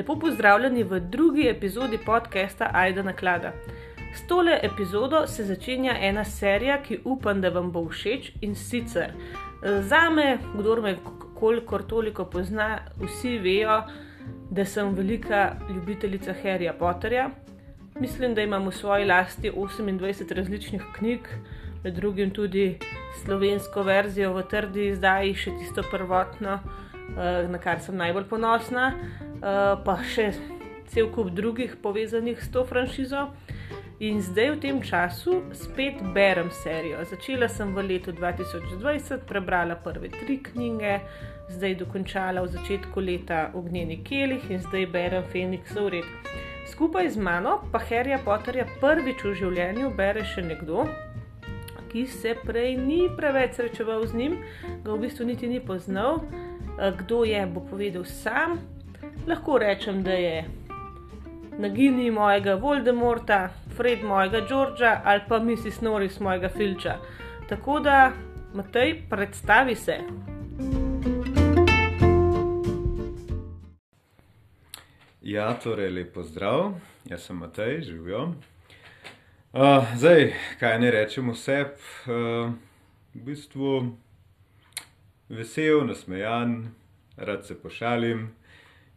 Lepo pozdravljeni v drugi epizodi podcasta Aida Naklada. S tole epizodo se začenja ena serija, ki upam, da vam bo všeč in sicer za me, kdo me kolikor toliko pozna, vsi vejo, da sem velika ljubiteljica Harryja Potterja. Mislim, da imam v svoji lasti 28 različnih knjig, med drugim tudi slovensko verzijo v trdi izdaji, še tisto prvotno, na kar sem najbolj ponosna, pa še cel kup drugih povezanih s to franšizo. In zdaj v tem času spet berem serijo. Začela sem v letu 2020, prebrala prve tri knjige, zdaj dokončala v začetku leta Ognjeni kelih in zdaj berem Feniksov red. Skupaj z mano pa Harryja Potterja prvič v življenju bere še nekdo, ki se prej ni preveč srečeval z njim, ga v bistvu niti ni poznal. Kdo je, bo povedal sam. Lahko rečem, da je nagini mojega Voldemorta, Fred mojega Georgea ali pa Mrs. Norris mojega Filča. Tako da, Matej, predstavi se. Ja, torej lepo zdrav, jaz sem Matej, živijo. Uh, zdaj, kaj ne rečem vse, uh, v bistvu vesel, nasmejan, rad se pošalim.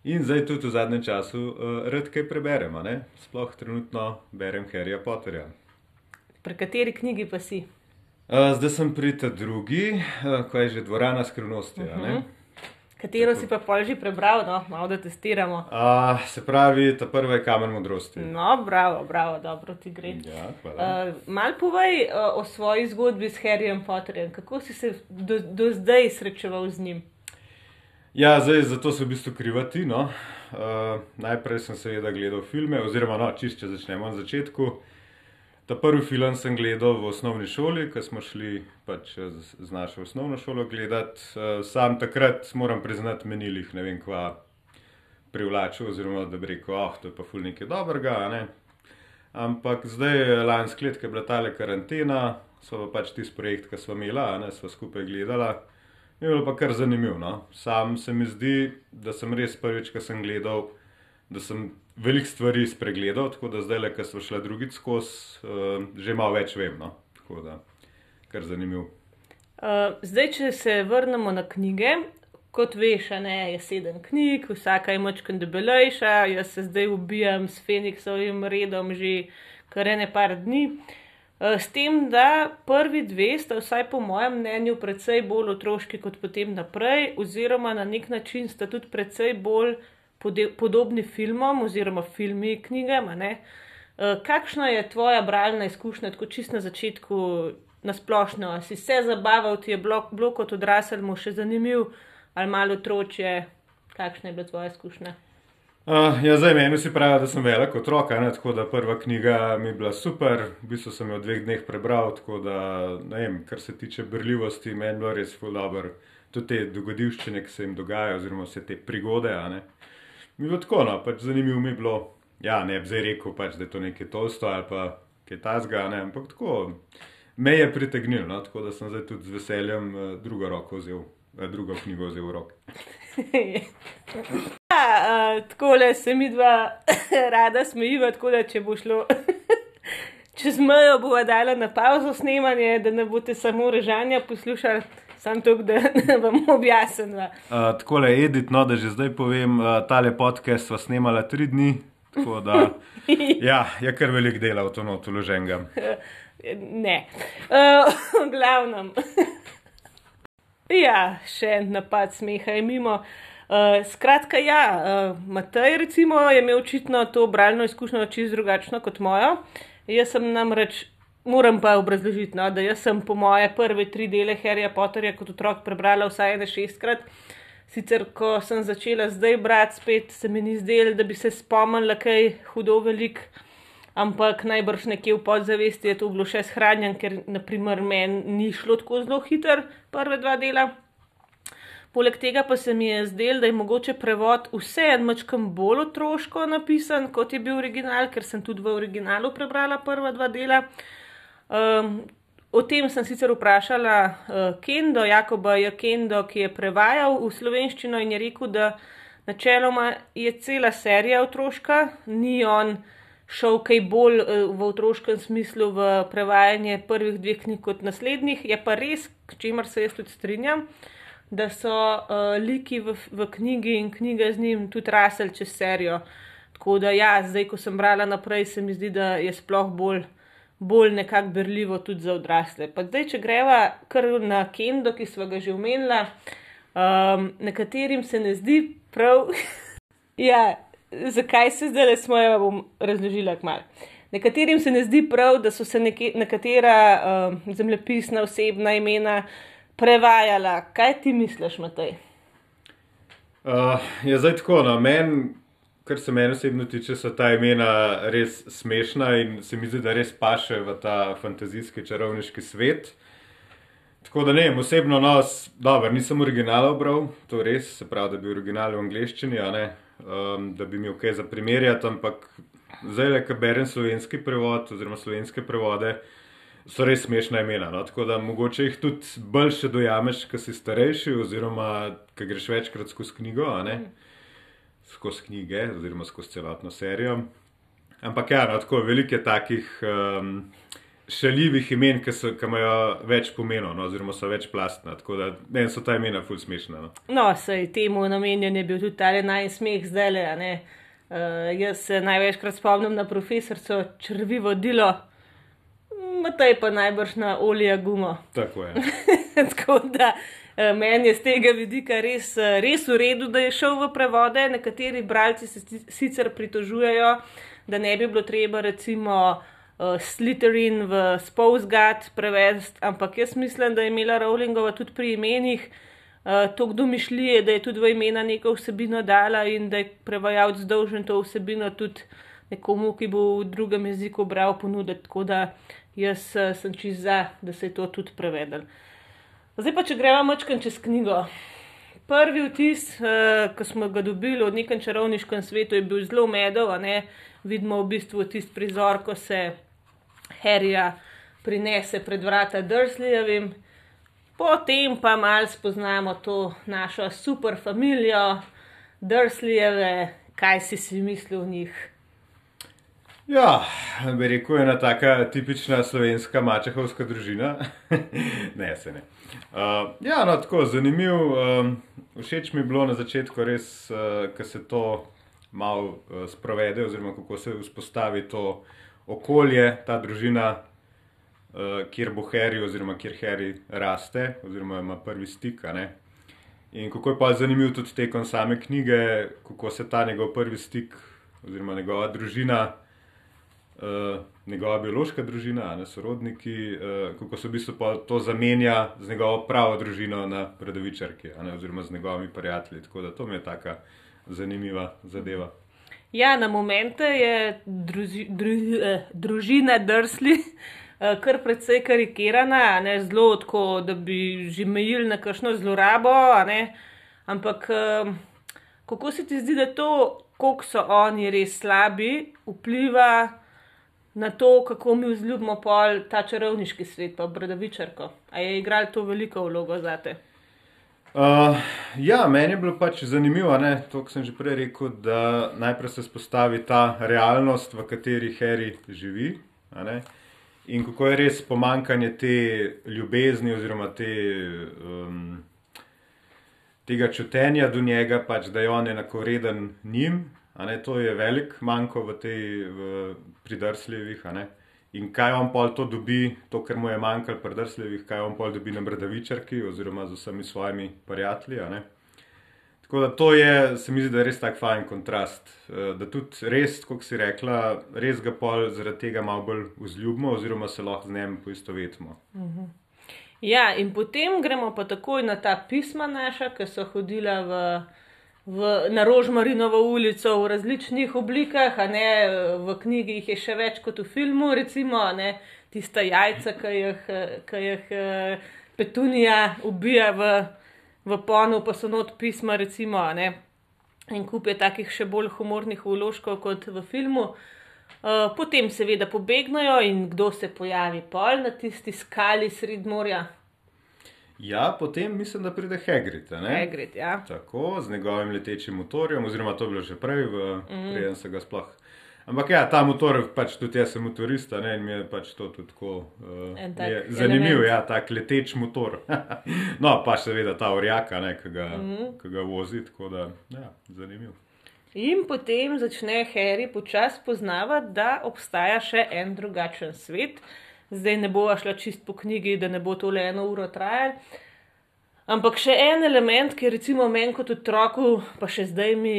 In zdaj tudi v zadnjem času uh, rad kaj preberem, sploh trenutno berem Harryja Potterja. Pri kateri knjigi pa si? Uh, zdaj sem pri ta drugi, uh, ko je že dvorana skrivnosti. Uh -huh. Katero si pa pol že prebral, no, malo da testiramo? Uh, se pravi, ta prva je kamen modrosti. No, bravo, bravo, dobro ti gre. Ja, uh, mal povej uh, o svoji zgodbi s Harryjem Potterjem, kako si se do, do zdaj srečeval z njim? Ja, zdaj za to so v bistvu krivati. No. Uh, najprej sem seveda gledal filme, oziroma no, čist, če začnemo na začetku. Ta prvi film sem gledal v osnovni šoli, ko smo šli pač z, z našo osnovno šolo gledati. Uh, sam takrat, moram priznati, menilih ne vem, kva privlačil, oziroma da bi rekel, oh, to je pa ful nekaj dobrega. Ne? Ampak zdaj, lansko leto, ki je bila ta karantena, so pa pač tisti projekt, ki smo imeli, ne smo skupaj gledali. Je bilo pa kar zanimivo. No? Sam se mi zdi, da sem res prvič, ko sem gledal, da sem veliko stvari spregledal, tako da zdaj, ko smo šli drugič skozi, uh, že malo več vem. No? Tako da, kar zanimivo. Uh, zdaj, če se vrnemo na knjige, kot veš, ne, je sedem knjig, vsaka je močkaj debelejša, jaz se zdaj ubijam s Feniksovim redom že kar ene par dni. Uh, s tem, da prvi dve sta, vsaj po mojem mnenju, precej bolj otroški kot potem naprej, oziroma na nek način sta tudi precej bolj podobni filmom oziroma filmi knjigam. Eh, kakšna je tvoja bralna izkušnja, tako čist na začetku, na splošno? Si se zabaval, ti je bilo kot odrasel, mu še zanimiv ali malo otroče? Kakšna je bila tvoja izkušnja? Uh, ja, zdaj meni si pravi, da sem velik otrok, ne, tako da prva knjiga mi je bila super, v bistvu sem jo v dveh dneh prebral, tako da, ne vem, kar se tiče brljivosti, meni je bilo res fulabr, tudi te dogodivščine, ki se jim dogajajo, oziroma vse te prigode. Mi je bilo tako, no, pač zanimivo mi je bilo, ja, ne bi zdaj rekel, pač, da je to nekaj tosto ali pa kaj tasga, ne, ampak tako me je pritegnilo, no, tako da sem zdaj tudi z veseljem uh, drugo roko vzel, uh, drugo knjigo vzel v roke. Ja, uh, tako le se mi dva rada smejiva, tako da če bo šlo čez mejo, bo dala na pauzo snemanje, da ne boste samo režanja poslušali. Sam to, da vam objasnim. Uh, tako le, edit, no, da že zdaj povem, uh, tale podcast sva snemala tri dni, tako da ja, je kar velik del v to noto loženga. ne, uh, v glavnem. ja, še en napad smeha je mimo. Uh, skratka, ja, uh, Matej recimo, je imel očitno to bralno izkušnjo čisto drugačno kot mojo. Jaz sem namreč, moram pa obrazložiti, no, da sem po moje prve tri dele Harryja Potterja kot otrok prebrala vsaj ene šestkrat. Sicer, ko sem začela zdaj brati, spet se mi ni zdelo, da bi se spomnila kaj hudo velik, ampak najbrž nekje v podzavesti je to bilo še shranjeno, ker naprimer meni ni šlo tako zelo hitro prve dva dela. Poleg tega pa se mi je zdelo, da je mogoče prevod vseeno mačkam bolj otroško napisan, kot je bil original, ker sem tudi v originalu prebrala prva dva dela. Um, o tem sem sicer vprašala uh, Kendo, Jakoba je Kendo, ki je prevajal v slovenščino in je rekel, da načeloma je cela serija otroška, ni on šel kaj bolj eh, v otroškem smislu v prevajanje prvih dveh knjig kot naslednjih. Je pa res, čemer se jaz tudi strinjam, da so uh, liki v, v knjigi in knjiga z njim tudi rasel čez serijo. Tako da, ja, zdaj, ko sem brala naprej, se mi zdi, da je sploh bolj, bolj nekako berljivo tudi za odrasle. Pa zdaj, če greva kar na Kendo, ki smo ga že omenila, um, nekaterim se ne zdi prav. ja, zakaj se zdaj le smo, jo bom razložila kmalo. Nekaterim se ne zdi prav, da so se neke, nekatera uh, zemljepisna osebna imena prevajala. Kaj ti misliš, Matej? Uh, ja, zdaj tako, na no, meni, kar se meni osebno tiče, so ta imena res smešna in se mi zdi, da res paše v ta fantazijski čarovniški svet. Tako da ne, osebno, no, dobro, nisem original obral, to res, se pravi, da bi original v angleščini, a ne, um, da bi imel kaj za primerjati, ampak zdaj, le, ki berem slovenski prevod oziroma slovenske prevode, so res smešna imena. No? Tako da mogoče jih tudi bolj še dojameš, ki si starejši, oziroma ki greš večkrat skozi knjigo, skozi knjige, oziroma skozi celotno serijo. Ampak ja, no, tako veliko je takih. Um, šaljivih imen, ki, so, ki imajo več pomenov, no, oziroma so več plastna. Tako da meni so ta imena ful smešna. No, no sej temu namenjen je bil tudi ta najsmeh zdaj le. Uh, jaz se največkrat spomnim na profesorico črvi vodilo, Matej pa najbrž na olje gumo. Tako je. tako da meni je z tega vidika res, uh, res v redu, da je šel v prevode. Nekateri bralci se sicer pritožujejo, da ne bi bilo treba recimo uh, Slytherin v Spousgat prevesti, ampak jaz mislim, da je imela Rowlingova tudi pri imenih uh, toliko domišljije, da je tudi v imena neko vsebino dala in da je prevajalec dolžen to vsebino tudi nekomu, ki bo v drugem jeziku bral ponuditi. Jaz uh, sem čist za, da se je to tudi prevedel. Zdaj pa, če gremo mačkam čez knjigo. Prvi vtis, uh, ki smo ga dobili od nekem čarovniškem svetu, je bil zelo medov, vidimo v bistvu tisti prizor, ko se Harryja prinese pred vrata Drsleyjevim, potem pa malo spoznamo to našo super familijo Drsleyjeve, kaj si si mislil o njih. Ja, bi rekel, ena taka tipična slovenska mačehovska družina. ne, se ne. Uh, ja, no, tako zanimiv. Um, všeč mi je bilo na začetku res, uh, ko se to malo uh, sprovede, oziroma kako se vzpostavi to okolje, ta družina, uh, kjer bo Harry, oziroma kjer Harry raste, oziroma ima prvi stik. In kako je pa zanimiv tudi tekom same knjige, kako se ta njegov prvi stik, oziroma njegova družina, uh, njegova biološka družina, ne sorodniki, uh, kako se v bistvu to zamenja z njegovo pravo družino na predovičarki, oziroma z njegovimi prijatelji. Tako da to mi je taka zanimiva zadeva. Ja, na momente je druži, dru, eh, družina drsli. Eh, kar precej karikirana, ne zelo tako, da bi že imeli na kakšno zlorabo. Ampak kako se ti zdi, da to, koliko so oni res slabi, vpliva na to, kako mi vzljubimo pol ta čarovniški svet, pa bradavičarko? A je igral to veliko vlogo za te? Uh, ja, meni je bilo pač zanimivo, to, kar sem že prej rekel, da najprej se spostavi ta realnost, v kateri Harry živi. In kako je res pomankanje te ljubezni, oziroma te, um, tega čutenja do njega, pač, da je on enakovreden njim. To je velik manjko v tej pridrsljivih. In kaj on pol to dobi, to, kar mu je manjkalo pri drsljivih, kaj on pol dobi na bradavičarki oziroma z vsemi svojimi prijatelji. Tako da to je, se mi zdi, da je res tak fajn kontrast. Eh, da tudi res, kot si rekla, res ga pol zaradi tega malo bolj vzljubimo oziroma se lahko z njim poistovetimo. Mhm. Ja, in potem gremo pa takoj na ta pisma naša, ki so hodila v v, na Rožmarinovo ulico v različnih oblikah, ne, v knjigi jih je še več kot v filmu, recimo ne, tista jajca, ki jih, ki jih Petunija ubija v, v ponu, pa so not pisma, recimo, ne, in kup je takih še bolj humornih uložkov kot v filmu. Potem seveda pobegnajo in kdo se pojavi pol na tisti skali sred morja. Ja, potem mislim, da pride Hagrid. ne? Hagrid, ja. Tako, z njegovim letečim motorjem, oziroma to je bilo že prej, v Mhm. preden se ga sploh. Ampak ja, ta motor, pač tudi jaz sem motorista ne, in mi je pač to tudi tako uh, je zanimiv, ja, tak leteč motor. no, pa seveda ta orjaka, ki ga, Mhm. ki ga vozi, tako da, ja, zanimiv. In potem začne Harry počasi poznavati, da obstaja še en drugačen svet. Zdaj ne bova šla čist po knjigi, da ne bo to le eno uro trajalo. Ampak še en element, ki je recimo meni kot otroku, pa še zdaj mi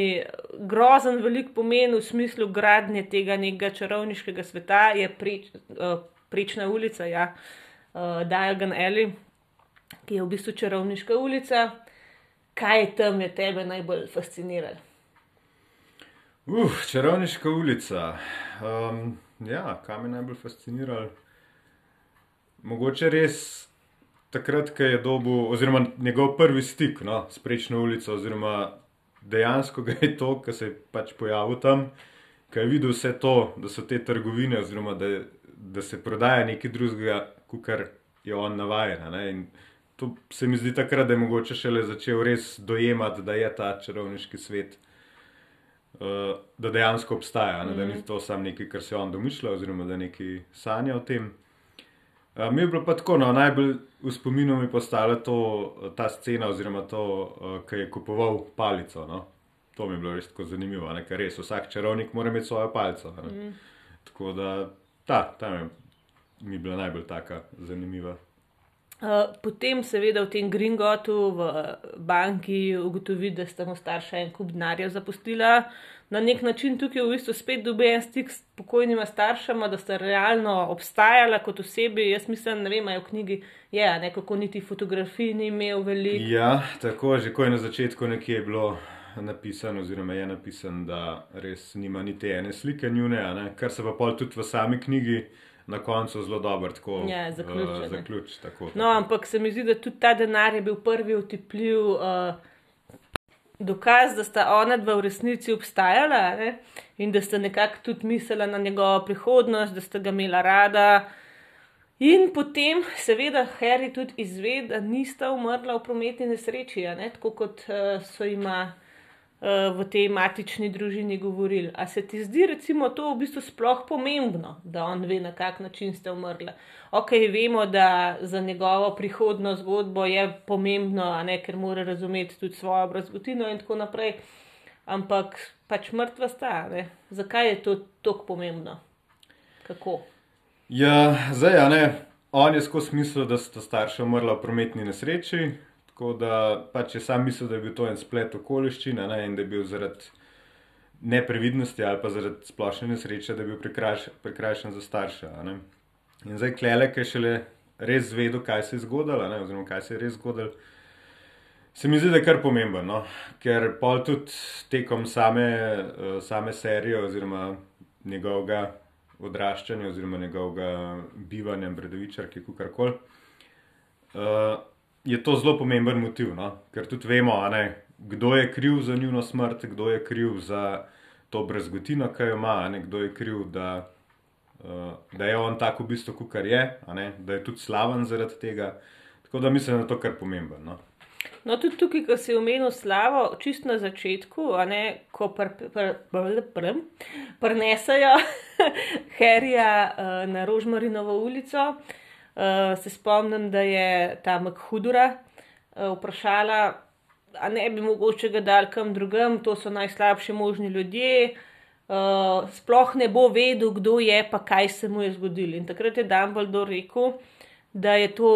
grozen velik pomen v smislu gradnje tega nekega čarovniškega sveta, je preč, uh, prečna ulica, ja, uh, Diagon Alley, ki je v bistvu čarovniška ulica. Kaj tam je tebe najbolj fasciniralo? Uf, čarovniška ulica. Um, ja, kaj me najbolj fasciniralo? Mogoče res takrat, ko je dobil, oziroma njegov prvi stik no, s prečno ulico, oziroma dejansko ga je to, ki se je pač pojavil tam, ko je videl vse to, da so te trgovine, oziroma da, da se prodaja nekaj drugega, kot je on navajen. ne, in To se mi zdi takrat, da je mogoče šele začel res dojemati, da je ta čarovniški svet uh, da dejansko obstaja, ne, da ni to samo nekaj, kar se on domišlja, oziroma da nekaj sanja o tem. Uh, mi je bilo pa tako, no, najbolj v spominu mi je postala to, ta scena, oziroma to, uh, ki je kupoval palico. No. To mi je bilo res tako zanimivo, ne, ker res vsak čarovnik mora imeti svojo palico. ne. Mm. Tako da ta, ta mi je, mi je bila najbolj taka zanimiva. Uh, potem, seveda, v tem Gringotu, v banki, ugotovi, da sta mu starša en kup denarja zapustila. Na nek način tukaj v bistvu spet dobi en stik s pokojnima staršama, da sta realno obstajala kot osebi. Jaz mislim, ne vem, v knjigi je, a ne kako niti fotografij ni imel veliko. Ja, tako že ko je na začetku nekje bilo napisano, oziroma je napisano, da res nima niti ene slike njune, kar se pa pol tudi v sami knjigi na koncu zelo dobro tako Ja, zaključi, eh, ne. zaključi. Tako, No, ampak se mi zdi, da tudi ta denar je bil prvi otipljiv uh, dokaz, da sta ona dva v resnici obstajala ne? in da sta nekako tudi mislila na njegovo prihodnost, da sta ga imela rada. In potem, seveda, Harry tudi izve, da nista umrla v prometni nesreči, ne? tako kot uh, so jima v tej matični družini govorili. A se ti zdi, recimo, to v bistvu sploh pomembno, da on ve, na kak način ste umrla? Ok, vemo, da za njegovo prihodno zgodbo je pomembno, ne, ker mora razumeti tudi svojo brazgotino in tako naprej. Ampak pač mrtva sta, ne. Zakaj je to tako pomembno? Kako? Ja, zdaj, a ne, on je skozi mislil, da sta starša umrla v prometni nesreči, tako da pač je sam mislil, da je bil to en splet okoliščin, ne, in da je bil zaradi neprevidnosti ali pa zaradi splošne nesreče, da je bil prikrajš, prikrajšan za starša. ne. In zdaj klele, ki je šele res zvedel, kaj se je zgodilo, ne, oziroma kaj se je res zgodilo. Se mi zdi, da je kar pomembno, no? ker pol tudi tekom same, same serije oziroma njegovega odraščanja oziroma njegovega bivanja v Bredovičarki, kakorkoli, uh, je to zelo pomemben motiv, no? ker tudi vemo, ne, kdo je kriv za njuno smrt, kdo je kriv za to brezgotino, ki jo ima, ne, kdo je kriv, da, uh, da je on tako v bistvu, kot je, ne, da je tudi slaven zaradi tega. Tako da mislim, da je to kar pomembno. No? No, tudi tukaj, ko si omenil slavo, čist na začetku, ne, ko pr- pr- pr- pr- prenesajo Harija uh, na Rožmarinovo ulico, uh, se spomnim, da je ta Makhudura uh, vprašala, a ne bi mogoče ga dal kam drugam, to so najslabši možni ljudje. Uh, sploh ne bo vedel, kdo je, pa kaj se mu je zgodilo. In takrat je Dumbledore rekel, da je to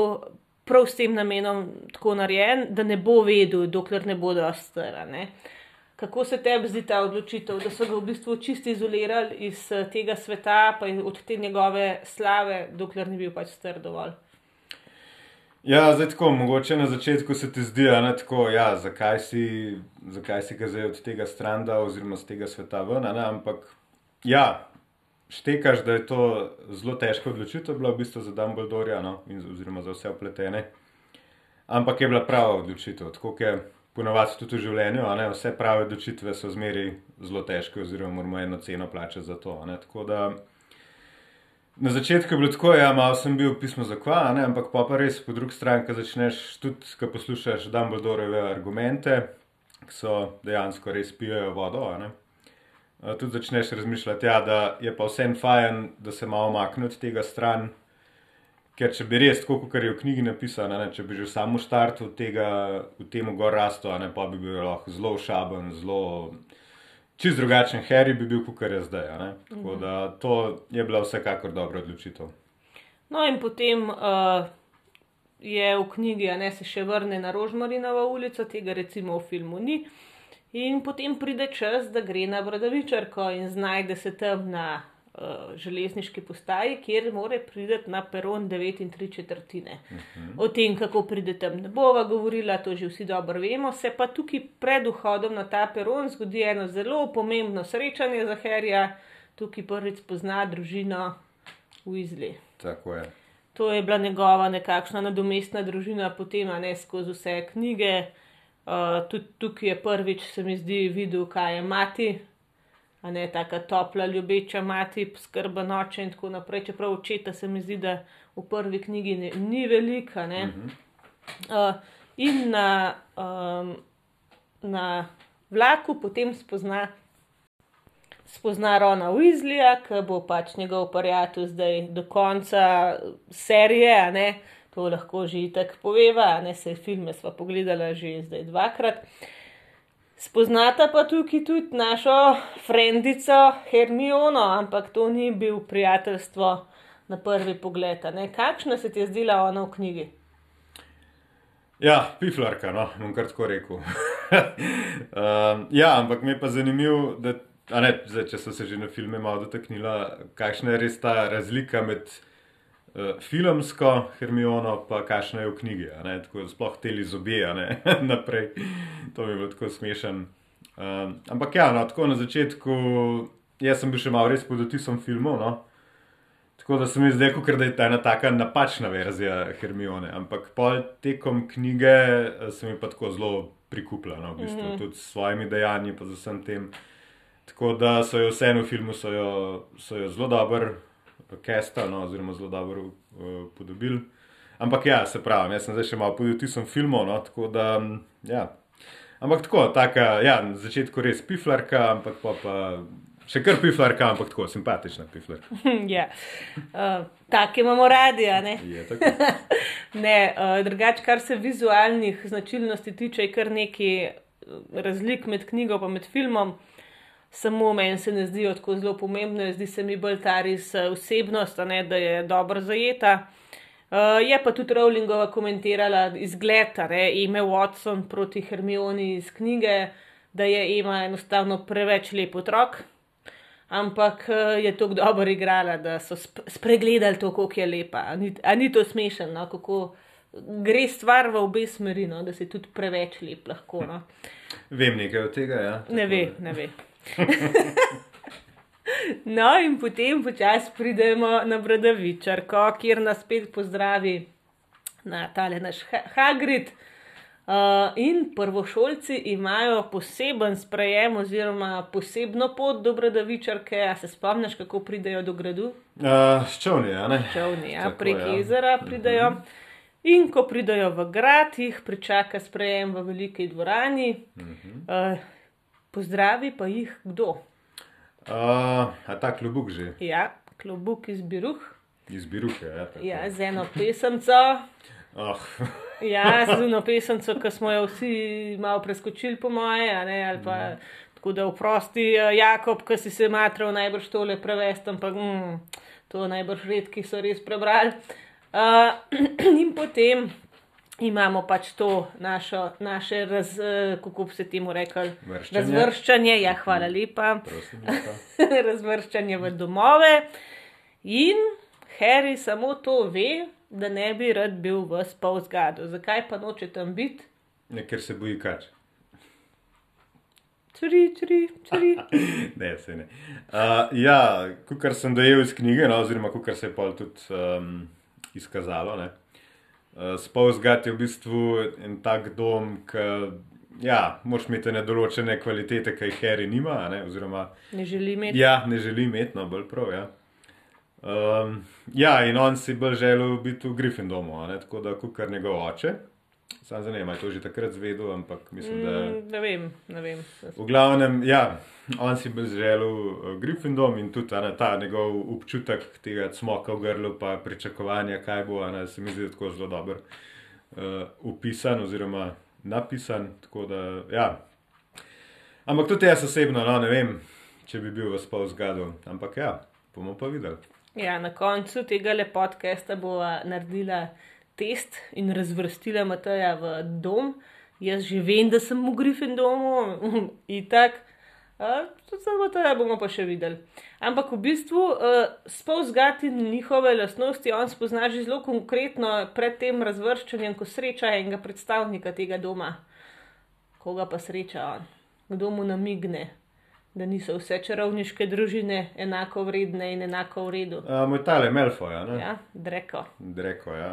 prav s tem namenom tako narejen, da ne bo vedel, dokler ne bo dostara. Kako se tebi zdi ta odločitev, da so ga v bistvu čisto izolirali iz eh, tega sveta, pa od te njegove slave, dokler ni bil pač star dovolj? Ja, zdaj tako, mogoče na začetku se ti zdi, je tako, ja, zakaj si, zakaj si ga zdaj od tega stranda oziroma z tega sveta ven, ne, ampak ja, štekaš, da je to zelo težka odločitev bila v bistvu za Dumbledore, no, in, oziroma za vse upletene. Ampak je bila prava odločitev, tako je ponovadi tudi v življenju, ne, vse prave odločitve so zmeri zelo težke, oziroma moramo eno ceno plačati za to. Ne, tako da Na začetku je bilo tako, ja, malo sem bil pismo za kva, ne, ampak pa, pa res po drugi strani, ko začneš tudi, ko poslušaš Dumbledoreve argumente, ki so dejansko res pijejo vodo, ne. A, Tudi začneš razmišljati, ja, da je pa vsem fajn, da se malo omakne od tega stran. Ker če bi res, tako kot je v knjigi napisano, ne, če bi že samo štartu tega, v tem gor rasto, ne, pa bi bil lahko zelo šaben, zelo čist drugačen Harry bi bil, kot je zdaj. Ne. Tako da to je bila vsekakor dobra odločitev. No, in potem uh, je v knjigi, a ne se še vrne na Rožmarinovo ulico, tega recimo v filmu ni. In potem pride čas, da gre na Bradavičarko in znajde se tam na železniški postaji, kjer mora priti na peron 9 in 3 četrtine. O tem, kako pride tam, ne bova govorila, to že vsi dobro vemo. Se pa tukaj pred vhodom na ta peron zgodi eno zelo pomembno srečanje za Harija, tukaj prvič spozna družino Weasley. Tako je. To je bila njegova nekakšna nadomestna družina, potem ne skozi vse knjige. Uh, tudi tukaj je prvič, se mi zdi, videl, kaj je mati, a ne taka topla, ljubeča mati, skrba noče in tako naprej. Čeprav očeta se mi zdi, da v prvi knjigi ne, ni velika. Ne? Uh, in na, um, na vlaku potem spozna, spozna Rona Weasleya, ki bo pač njegov prijatelj zdaj do konca serije, ne. To lahko že tako poveva, ne se filme sva pogledala že zdaj dvakrat. Spoznata pa tukaj tudi našo frendico Hermiono, ampak to ni bil prijateljstvo na prvi pogled. Kakšna se ti je zdela ona v knjigi? Ja, piflarka, no, bom kar tako rekel. um, ja, ampak mi je pa zanimivo, da, ne, zdaj, če so se že na filme malo dotaknila, kakšna je res ta razlika med filmsko Hermiono, pa kakšna je v knjigi. tako sploh teli zobje, a ne, naprej. To mi je bilo tako smešen. Um, ampak ja, no, tako na začetku, jaz sem bil še malo res pod otisom filmov, no. Tako da se mi zdaj, kot da je ta ena taka napačna verzija Hermione, ampak pol tekom knjige eh, se mi pa tako zelo prikupila, no, v bistvu, mm -hmm. tudi s svojimi dejanji, pa z vsem tem. Tako da so jo vseeno v filmu so jo, so jo zelo dobro kesta, no, oziroma zelo dobro uh, podobili. Ampak ja, se pravi, jaz sem zdaj še malo pod vtisom filmov, no, tako da, mm, ja. Ampak tako, taka, ja, na začetku res piflarka, ampak pa, pa še kar piflarka, ampak tako simpatična piflarka. ja, uh, take imamo radi, ne. Je tako. Ne, uh, drugače, kar se vizualnih značilnosti tiče, je kar nekaj eh, razlik med knjigo in med filmom. Samo meni se ne zdijo tako zelo pomembne, zdi se mi bolj ta res eh, vsebnost, a ne da je dobro zajeta. Uh, je pa tudi Rowlingova komentirala izgled, ne Eme Watson proti Hermioni iz knjige, da je Ema enostavno preveč lep otrok. Ampak eh, je tako dobro igrala, da so sp spregledali to, kako je lepa. A ni, a ni to smešno, no? kako gre stvar v obe smeri, no? da si tudi preveč lep lahko. No? Vem nekaj od tega, ja. Ne tako ve, da- ne ve. no, in potem počasi pridemo na Bradavičarko, kjer nas spet pozdravi na tale naš Ha- Hagrid. Uh, in prvošolci imajo poseben sprejem, oziroma posebno pot do Bradavičarke. A se spomniš, kako pridejo do gradu? Uh, čovni, a ne? Čovni, ja, Tako, prek ja. jezera pridejo. In ko pridejo v grad, jih pričaka sprejem v veliki dvorani. Uh, pozdravi pa jih kdo? Uh, a ta klubuk že, Ja, klobuk iz Biruh, iz Biruke, ja. tako. ja, z eno pesemco. Oh, Ja, z eno pesemco, ki smo jo vsi malo preskočili, po moje, a ne, ali pa tako da vprosti eh, Jakob, ki si se matral najbrž tole prevesti, ampak mm, to najbrž redki so res prebrali. Uh, in potem imamo pač to našo, naše, raz, eh, kako bi se temu rekli, Vrščanje. razvrščanje, ja, hvala lepa, prosim, lepa. razvrščanje v domove. In Harry samo to ve, da ne bi rad bil v spol zgadu. Zakaj pa noče tam biti? Ne, ker se boji kač. Tri, tri, tri. Ne, se ne. Uh, ja, kar sem dojel iz knjige, no, oziroma kar se je pol tudi um, izkazalo. ne. Uh, Spolzgat je v bistvu en tak dom, ki ja, moraš imeti nedoločene kvalitete, ki jih Harry nima, ne, oziroma Ne želi imeti. ja, ne želi imeti, no, bolj prav. Ja. Um, ja, in on si bolj želel biti v Gryffindomu, tako da kar njegov oče. Sam zanima, je to že takrat zvedel, ampak mislim, da. Mm, ne vem, ne vem. V glavnem, ja, on si bil želel uh, Gryffindom in tudi a ne, ta njegov občutek tega smoka v grlu, pa pričakovanja, kaj bo, a ne, se mi zdi tako zelo dobro uh, upisan oziroma napisan. Tako da, ja. Ampak tudi jaz osebno, no, ne vem, če bi bil v spol zgadu, ampak ja, bomo pa videli. Ja, na koncu tega lepodcasta bo naredila test in razvrstila Mateja v dom. Jaz že vem, da sem v Gryffindomu, itak. Tudi samo to bomo pa še videli. Ampak v bistvu uh, spozgati njihove lastnosti on spozna že zelo konkretno pred tem razvrščanjem, ko sreča enega predstavnika tega doma. Koga pa sreča on? Kdo mu namigne, da niso vse čarovniške družine enako vredne in enako v redu? Uh, moj tale Melfo, ja. Ja, Dreko. Dreko, ja.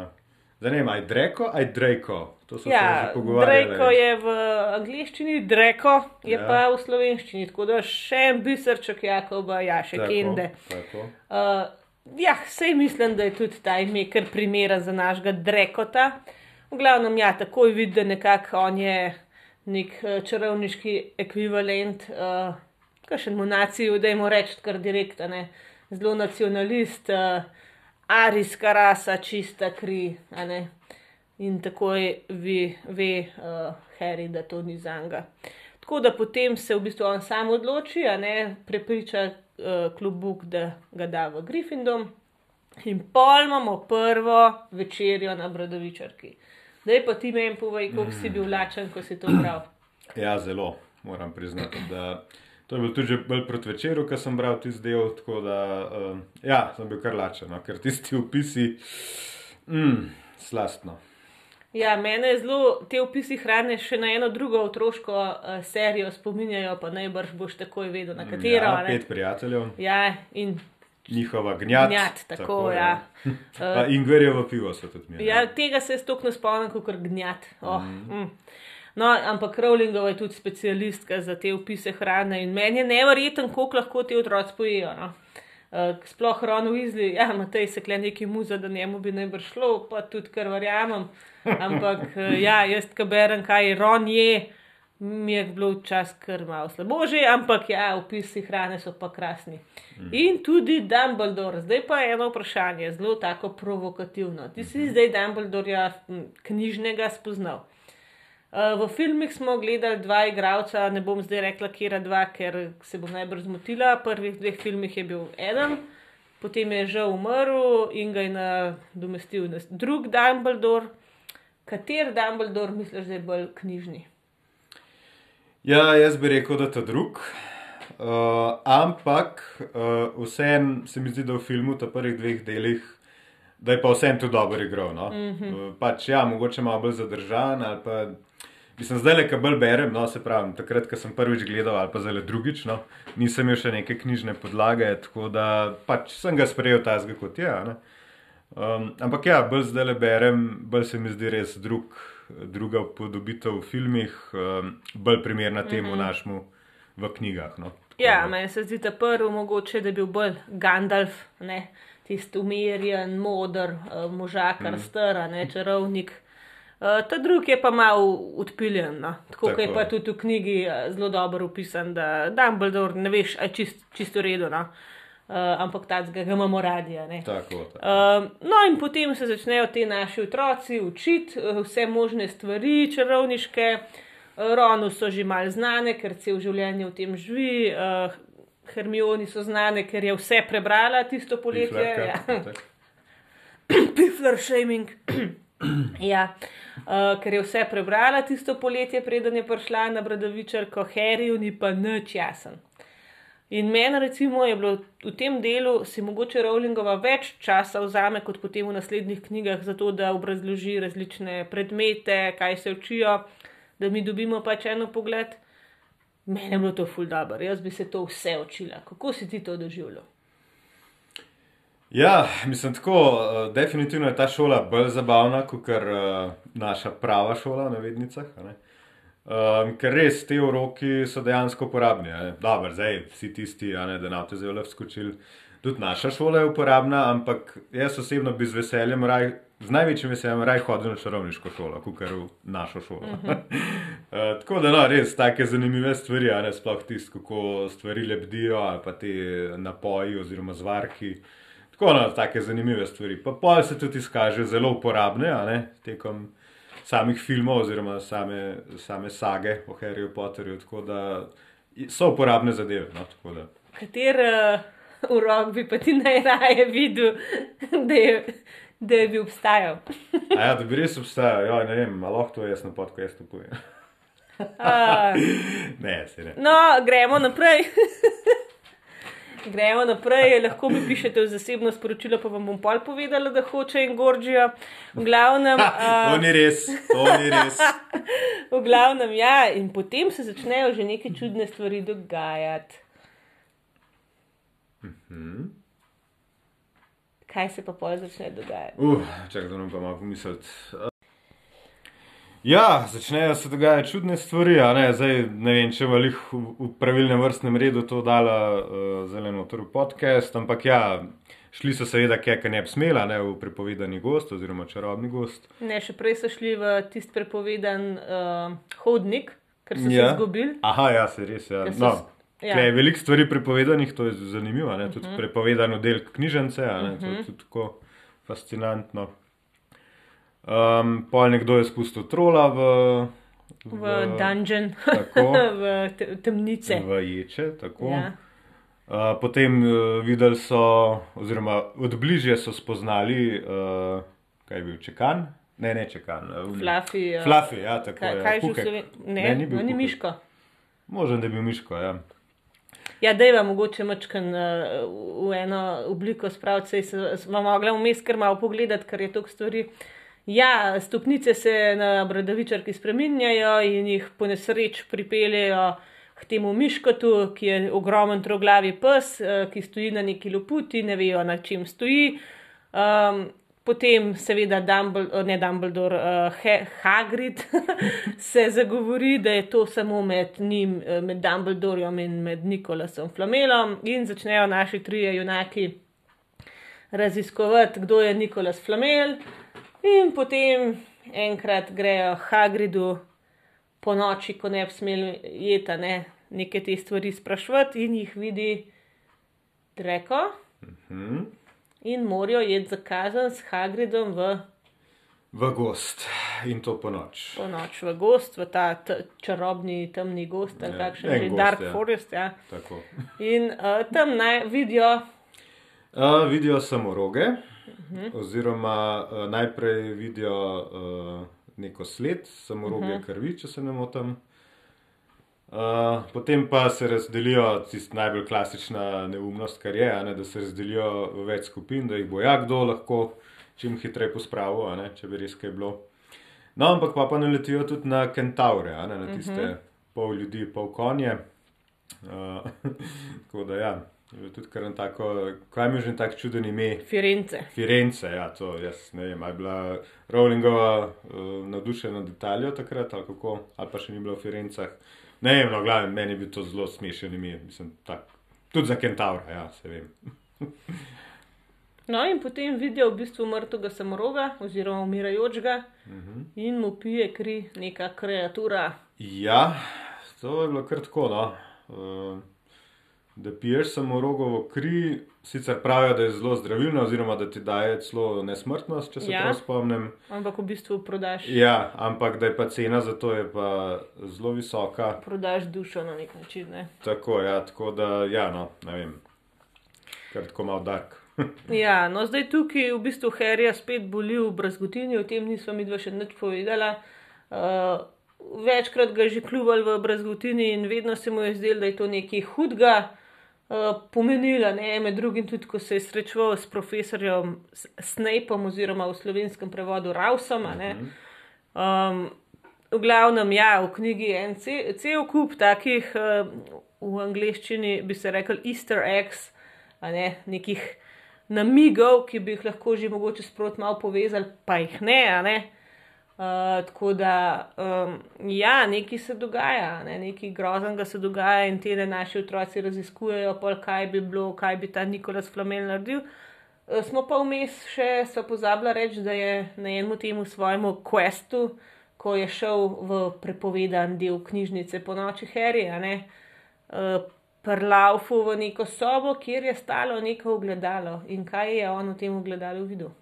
Zanima me, aj Dreko, aj Dreko. To so Ja, Dreko je v angliščini, Dreko je Ja. pa v slovenščini, tako da še en biserček Jakoba, ja, še Kende. Tako. Uh, ja, sej mislim, da je tudi ta ime kar primeren za našega Drekota. V glavnem, ja, takoj vidi, da nekako on je nek uh, čarovniški ekvivalent, uh, kakšen monaciju, da jim reči kar direktno, zelo nacionalist, uh, arijska rasa, čista kri. In takoj ve, ve uh, Harry, da to ni zanga. Tako da potem se v bistvu on sam odloči, a ne prepriča uh, klubuk, da ga da v Gryffindom. In pol imamo prvo večerjo na Bradovičarki. Zdaj pa ti meni povej, koliko si bil lačen, ko si to bral. Ja, zelo, moram priznati. Da, to je bil tudi že bolj proti večeru, ko sem bral tisti del. Tako da, um, ja, sem bil kar lačen, no, ker tisti opisi, mm, slastno. Ja, mene zelo te opisi hrane še na eno drugo otroško uh, serijo spominjajo, pa najbrž boš takoj vedel, na katero. Ja, ne. pet prijateljev, Ja, in njihova gnjat. gnjat, tako, ja. Pa Ingverjevo pivo so tudi mi. Ja, tega se stok ne spomnim, kot gnjat. Oh, mm. No, ampak Rowlingova je tudi specialistka za te opise hrane in meni je neverjeten, koliko lahko ti otroci pojejo. No. Uh, sploh Ron Weasley, ja, Matej se kle neki muza, da njemu bi najbrž šlo, pa tudi kar verjamem. Ampak uh, ja, jaz, ki berem, kaj Ron je, mi je bilo včasih kar malo slabo že, ampak ja, opisi hrane so pa krasni. In tudi Dumbledore, zdaj pa eno vprašanje, zelo tako provokativno. Ti si zdaj Dumbledorja knjižnega spoznal. Uh, v filmih smo gledali dva igralca, ne bom zdaj rekla, kje dva, ker se bom najbrž zmotila. V prvih dveh filmih je bil eden, potem je žal umrl in ga je nadomestil drug Dumbledore. Kater Dumbledore misliš, da je bolj knjižni? Ja, jaz bi rekel, da je to drug. Uh, ampak uh, vseeno se mi zdi, da v filmu, v prvih dveh delih, da je pa vseeno tu dobro igral. No? Mm -hmm. uh, pač, ja, mogoče malo bolj zadržan. ali Pa, mislim, zdaj le, ki bolj berem, no, se pravi, takrat, ko sem prvič gledal, ali pa zdaj le drugič, no, nisem imel še neke knjižne podlage, tako da pač sem ga sprejel tazga kot je. a ne. Um, ampak ja, bolj zdaj le berem, bolj se mi zdi res drug, druga podobitev v filmih, um, bolj primerna temu mm -hmm. našemu v knjigah. No. Ja, da- meni se zdi ta prvi mogoče, da je bil bolj Gandalf, ne, tisti umirjen, moder, uh, možakar, mm. star, a ne čarovnik. Uh, ta drugi je pa malo odpiljen, no. tako kot je Tako. pa tudi v knjigi uh, zelo dobro opisan, da Dumbledore ne veš, aj čist, čisto redo, no. uh, ampak tacga ga imamo radi. Tako, tako. Um, no, in potem se začnejo ti naši otroci učiti uh, vse možne stvari, čarovniške. Uh, Ronu so že mal znane, ker cel življenje v tem živi. Uh, Hermioni so znane, ker je vse prebrala tisto poletje. Piflerka, Ja. tako. Pifler shaming. ja, uh, ker je vse prebrala tisto poletje, preden je prišla na Bradavičarko, Harryju ni pa nič jasen. In meni, recimo, je bilo v tem delu, si mogoče Rowlingova več časa vzame kot potem v naslednjih knjigah, zato da obrazloži različne predmete, kaj se učijo, da mi dobimo pač eno pogled. Meni je bilo to ful dobro, jaz bi se to vse učila. Kako si ti to doživljal? Ja, mislim tako, uh, definitivno je ta šola bolj zabavna kot uh, naša prava šola, na vednicah. Um, ker res te uroki so dejansko uporabni. Dobro, zdaj vsi tisti, ne, da na te zelo skočili. tudi naša šola je uporabna, ampak jaz osebno bi z veseljem, raj, z največjim veseljem, raj hodil na čarovniško šolo, kot kar v našo šolo. Uh -huh. uh, tako da, no, res, take zanimive stvari, a ne sploh tisto, kako stvari lebdijo, ali pa te napoji oziroma zvarki. Tako no, take zanimive stvari. Pa pol se tudi izkaže zelo uporabne, ne tekom samih filmov oziroma same, same sage o Harryju Potterju. Tako da so uporabne zadeve. No, Kater uh, urok bi pa ti najraje videl, da je, da je bi obstajal? ja, da bi res obstajal, ja, ne vem, malo to jaz na podkastu povem. ne, se ne. No, gremo naprej. Gremo naprej, lahko mi pišete v zasebno sporočilo, pa vam bom pol povedala, da hoče in goržijo. V glavnem. Uh, to ni res, to ni res. v glavnem, ja, in potem se začnejo že neke čudne stvari dogajati. Uh mhm. -huh. Kaj se pa pol začne dogajati? Uf, uh, čakaj, da nam pa malo pomisliti. Ja, začnejo se dogajati čudne stvari. Ne? Zdaj, ne vem, če bo jih v, v pravilnem vrstnem redu to dala uh, zeleno v podcast, ampak ja, šli so seveda, kaj ne bi smela, ne v prepovedani gost oziroma čarobni gost. Ne, še prej so šli v tisti prepovedan uh, hodnik, ker so ja. se izgubili. Aha, ja, se res. Ja. No. Ja. Je veliko stvari prepovedanih, to je zanimivo. Uh -huh. Tudi mhm. prepovedano del knjižnice, uh -huh. to je mhm. tudi tako fascinantno. Um, Pol nekdo je spustil trola v, v, v dungeon, tako, v te, temnice. V ječe, tako. Ja. Uh, potem uh, videli so, oziroma odbližje so spoznali, uh, kaj je bil čekan. Ne, ne čekan. Fluffy. Uh, Fluffy, ja, tako kaj, je. Kaj že vse? Ne, ne, ni bil. Ni Miško. Možem, da je bil Miško, ja. Ja, da je vam mogoče mačkan uh, v eno obliko spraviti, se vam mogla vmes kar malo pogledati, ker je toliko stvari. Ja, stopnice se na bradavičarki spreminjajo in jih po nesreč pripeljejo k temu miškotu, ki je ogromen troglavi pes, eh, ki stoji na neki loputi, ne vejo na čem stoji. Um, potem, seveda, Dumbledore, ne Dumbledore, uh, Hagrid se zagovori, da je to samo med njim, eh, med Dumbledorjem in med Nikolasom Flamelom, in začnejo naši trije junaki raziskovati, kdo je Nikolas Flamel. In potem enkrat grejo Hagridu po noči, ko ne bi smeli jeti, ne, nekaj te stvari sprašvati in jih vidi Dreko. Uh mhm. -huh. In morajo jeti zakazan s Hagridom v. V gost in to po noč. Po noč v gost, v ta čarobni temni gost, ali ja, kakšen že Dark ja. Forest. Ja. In uh, tam naj vidijo. Uh, vidijo samo roge. -huh. oziroma uh, najprej vidijo uh, neko sled, samo roge uh -huh. krvi, če se ne motim. Uh, potem pa se razdelijo, tist najbolj klasična neumnost, kar je, ne, da se razdelijo v več skupin, da jih bo ja kdo lahko čim hitreje pospravil, če bi res kaj bilo. No, ampak pa, pa naletijo tudi na kentaure, ne, na tiste uh -huh. pol ljudi, pol konje. Uh, tako da ja. Tudi kar je tako, kaj mi je že tako čuden ime? Firence. Firence, ja, to jaz ne vem. Je bila Rowlingova uh, navdušena nad Italijo takrat, ali kako, ali pa še ni bilo v Firencah. Ne vem, no, glavno, meni je bil to zelo smešen ime, mislim, tak. Tudi za Kentaura, ja, se vem. no, in potem vidijo v bistvu mrtvega samoroga, oziroma umirajočega, uh mhm. -huh. in mu pije kri neka kreatura. Ja, to je bilo kar tako, no. Uh, da piješ samo rogovo kri, sicer pravijo, da je zelo zdravilna, oziroma da ti daje celo nesmrtnost, če se ja. prav spomnim. Ampak v bistvu prodaš. Ja, ampak da je pa cena za to zelo visoka. Prodaš dušo na nek način. Ne? Tako, ja, tako da, ja, no, ne vem, kar tako malo dark. ja, no zdaj tukaj v bistvu Harry spet boli v brazgotini, o tem nismo mi dva še nič povedala. Uh, večkrat ga je že kljubal v brazgotini in vedno se mu je zdelo, da je to nekaj hudega. Pomenila, ne, med drugim tudi, ko se je srečeval s profesorjem Snapom oziroma v slovenskem prevodu Rausom. Um, v glavnem, ja, v knjigi je en cel, cel kup takih, uh, v angleščini bi se rekel easter eggs, ne, nekih namigov, ki bi jih lahko že mogoče sprot malo povezali, pa jih ne. ne. Uh, tako da, um, ja, nekaj se dogaja, ne, nekaj groznega se dogaja in te naši otroci raziskujejo, pol, kaj bi bilo, kaj bi ta Nikolaus Flamel naredil. Uh, smo pa vmes še so pozabili reči, da je na enem temu svojemu questu, ko je šel v prepovedan del knjižnice po noči Harry, uh, prlaufu v neko sobo, kjer je stalo neko ogledalo in kaj je on v tem ogledalu videl.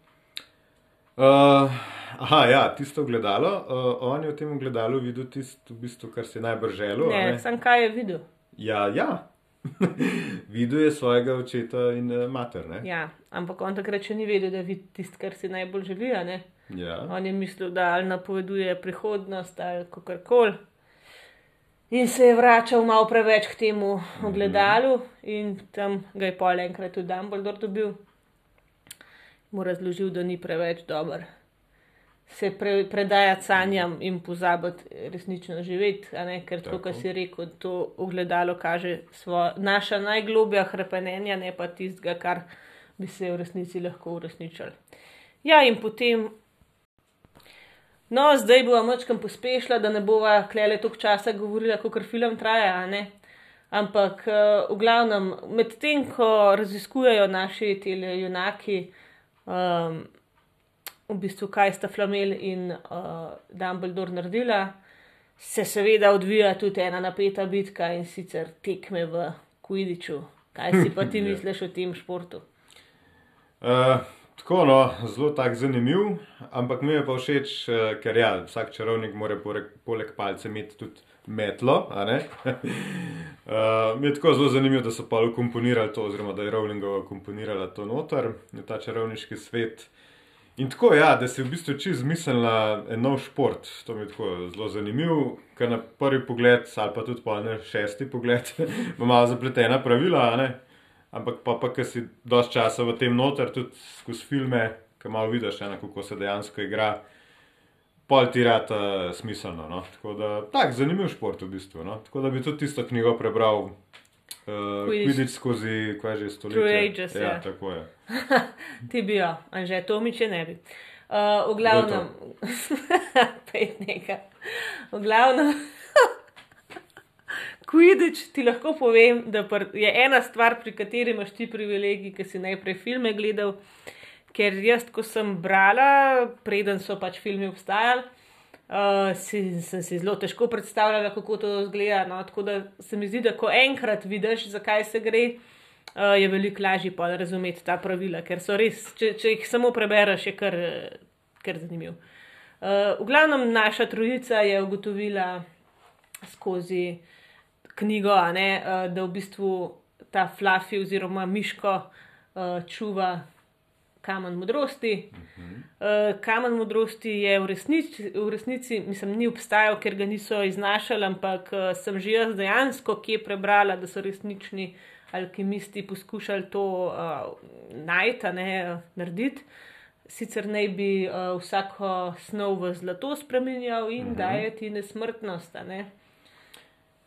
Uh, aha, ja, tisto gledalo. Uh, on je v tem gledalu videl tisto, v bistvu, kar si najbolj želel. Ne, ne? sem kaj je videl. Ja, ja. videl je svojega očeta in uh, mater. Ne? Ja, ampak on takrat še ni vedel, da vidi tisto, kar si najbolj želi. Ja. On je mislil, da ali napoveduje prihodnost ali kako koli. In se je vračal malo preveč k temu ogledalu, mm -hmm. in tam ga je pol enkrat tudi Dumbledore dobil mu razložil, da ni preveč dober. Se pre, predajati sanjam in pozabiti resnično živeti, ker to, kar si rekel, to ogledalo kaže svoje, naša najglobja hrepenenja, ne pa tistega, kar bi se v resnici lahko uresničili. Ja, in potem. No, zdaj bo mačkam pospešila, da ne bova klele toliko časa govorila, kot film traja. Ampak uh, v glavnem, medtem ko raziskujejo naši telejunaki, um, v bistvu, kaj sta Flamel in uh, Dumbledore naredila, se seveda odvija tudi ena napeta bitka in sicer tekme v Kvidiču. Kaj si pa ti ja. misliš o tem športu? Uh, tako, no, zelo tak zanimiv, ampak mi je pa všeč, uh, ker ja, vsak čarovnik mora poleg palca imeti tudi metlo. uh, mi je tako zelo zanimivo, da so pa ukomponirali to, oziroma da je Rowlingova komponirala to noter, ta čarovniški svet. In tako, ja, da se v bistvu čez zmislila en nov šport. To mi je tako zelo zanimivo, ker na prvi pogled, ali pa tudi po ne šesti pogled, ima malo zapletena pravila, ne? ampak pa, pa ker si dosti časa v tem noter, tudi skozi filme, ki malo vidiš, ne, kako se dejansko igra pol tirata uh, smiselno. No? Tako da, tak, zanimiv šport v bistvu. No? Tako da bi tudi tisto knjigo prebral. Uh, Vidiš skozi, kaj že stoletje. True ages, ja. ja. Tako je. Ti bi jo, a že to mi če ne bi. Uh, v glavnem, pet nekaj. V glavnem, Kvidič ti lahko povem, da je ena stvar, pri kateri imaš ti privilegij, ki si najprej filme gledal. Ker jaz, ko sem brala, preden so pač filmi obstajali, uh, si, sem si zelo težko predstavljala, kako to zgleda. No? Tako da se mi zdi, da ko enkrat vidiš, zakaj se gre, uh, je veliko lažje pa razumeti ta pravila, ker so res, če, če jih samo prebereš, je kar, kar zanimivo. Uh, v glavnem, naša trojica je ugotovila skozi knjigo, ne, uh, da v bistvu ta flafi oziroma miško uh, čuva kamen modrosti. Uh, kamen modrosti je v resnici, v resnici, mislim, ni obstajal, ker ga niso iznašali, ampak uh, sem že jaz dejansko kje prebrala, da so resnični alkimisti poskušali to uh, najti, ne narediti. Sicer naj bi uh, vsako snov v zlato spremenjal in uh mhm. -huh. dajeti nesmrtnost. Ne?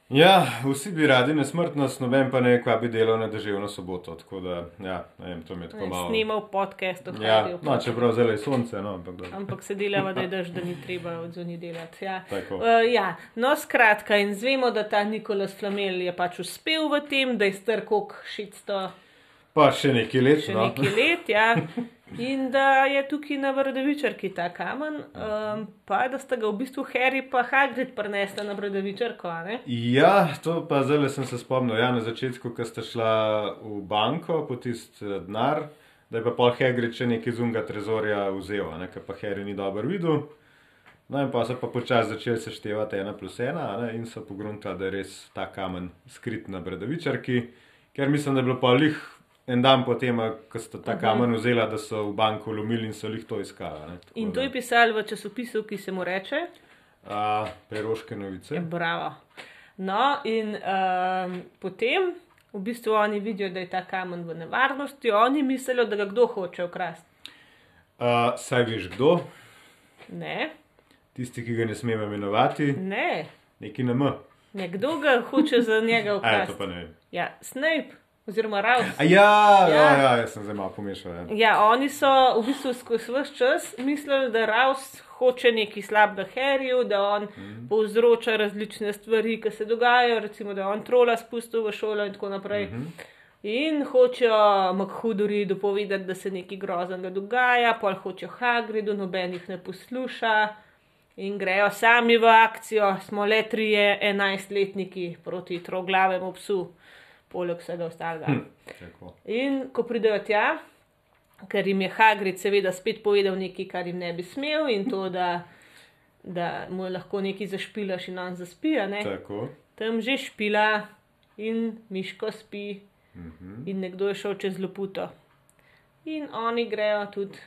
Ja, vsi bi radi nesmrtnost, noben pa ne, kva bi delal na državno soboto. Tako da, ja, ne vem, to mi je tako malo. Snimal podcast, ohranil. Ja, no, čeprav zelo je sonce, no, ampak dobro. Ampak se delava, da je dež, da ni treba od zunaj delati. Ja. Uh, ja, no, skratka, in zvemo, da ta Nikolas Flamel je pač uspel v tem, da je strkok 600. Pa še nekaj let. Še no. nekaj let, ja. In da je tukaj na Brdovičarki ta kamen, um, pa da sta ga v bistvu Harry in Hagrid prenesla na Brdovičarko. Ja, to pa zdaj sem se spomnil. Ja, na začetku, ko sta šla v banko po tisti eh, denar, da je pa pol Hagrid še nekaj zunga trezorja vzel, ker pa Harry ni dobro videl. No, in pa so pa počasi začeli seštevati ena plus ena ne, in so pogruntali, da je res ta kamen skrit na Brdovičarki, ker mislim, da je bilo pa lih en dan potem, ko so ta kamen vzela, da so v banko lomili in so jih to iskali. In to je pisal v časopisu, ki se mu reče? Uh, Peroške novice. Je, ja, bravo. No, in um, potem v bistvu oni vidijo, da je ta kamen v nevarnosti, oni mislijo, da ga kdo hoče ukrasti. Uh, saj veš kdo? Ne. Tisti, ki ga ne smemo imenovati? Ne. Neki na M. Nekdo ga hoče za njega ukrasti. Ja, to pa ne vem. Ja, Snape. Oziroma. A ja, ja, Ja. ja, jaz sem malo pomešal. Ja. Ja, oni so v bistvu skozi vse čas mislili, da Raus hoče nekaj slabega Harryju, da on mm. povzroča različne stvari, ki se dogajajo, recimo, da on trola spustil v šolo in tako naprej. Mm -hmm. In hočejo Makhuduri dopovedati, da se nekaj groznega dogaja, pol hočejo Hagridu, noben jih ne posluša. In grejo sami v akcijo, smo le trije enajstletniki proti troglavemu psu, poleg vsega ostalega. Hm. In ko pridejo tja, ker jim je Hagrid seveda spet povedal nekaj, kar jim ne bi smel, in to, da, da mu lahko nekaj zašpilaš in on zaspi, a ne? Tako. tam že špila in miško spi, in nekdo je šel čez loputo. In oni grejo tudi,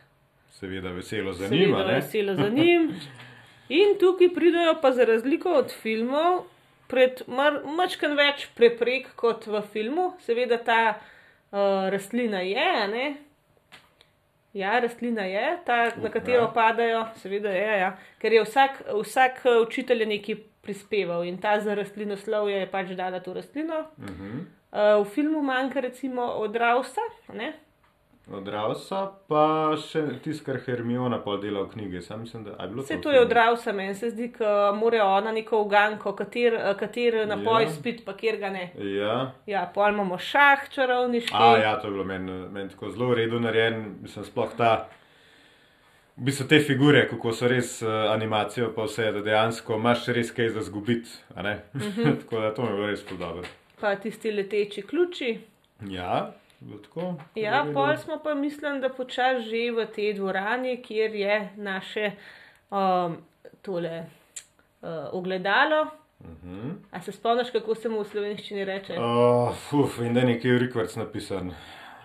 Seveda veselo za njima. seveda, veselo za njim. In tukaj pridejo pa za razliko od filmov. Pred mačkam več preprek kot v filmu, seveda ta uh, rastlina je, ne? Ja, rastlina je, ta, na Uh, katero ja. padajo, seveda je, ja. ker je vsak, vsak eh, učitelj nekaj prispeval in ta za rastlinoslovje je pač dala to rastlino. Uh -huh. Uh, v filmu manjka recimo od Rausa, ne? Od Rausa pa še tisto, kar Hermiona pa dela v knjigi. Sam mislim, da je bilo Vse v to je od? Rausa, meni se zdi, da mora ona neko uganko, kater, kater napoj Ja. ja. spit, pa kjer ga ne. Ja. Ja, pol imamo šah čarovniški. A, ja, to je bilo meni men tako zelo v redu narejen, mislim, sploh ta. V bistvu te figure, kako so res uh, animacijo, pa vse, da dejansko imaš res kaj za zgubiti. a ne? tako da to mi je bilo res podobno. Pa tisti leteči ključi. Ja. Ja, v redu. pol smo pa mislim, da počasi že v tej dvorani, kjer je naše um, tole uh, ogledalo. Mhm. A se spomniš, kako se mu v slovenščini reče? Oh, fuf, in da je nekaj Rikvarc napisan. Uh,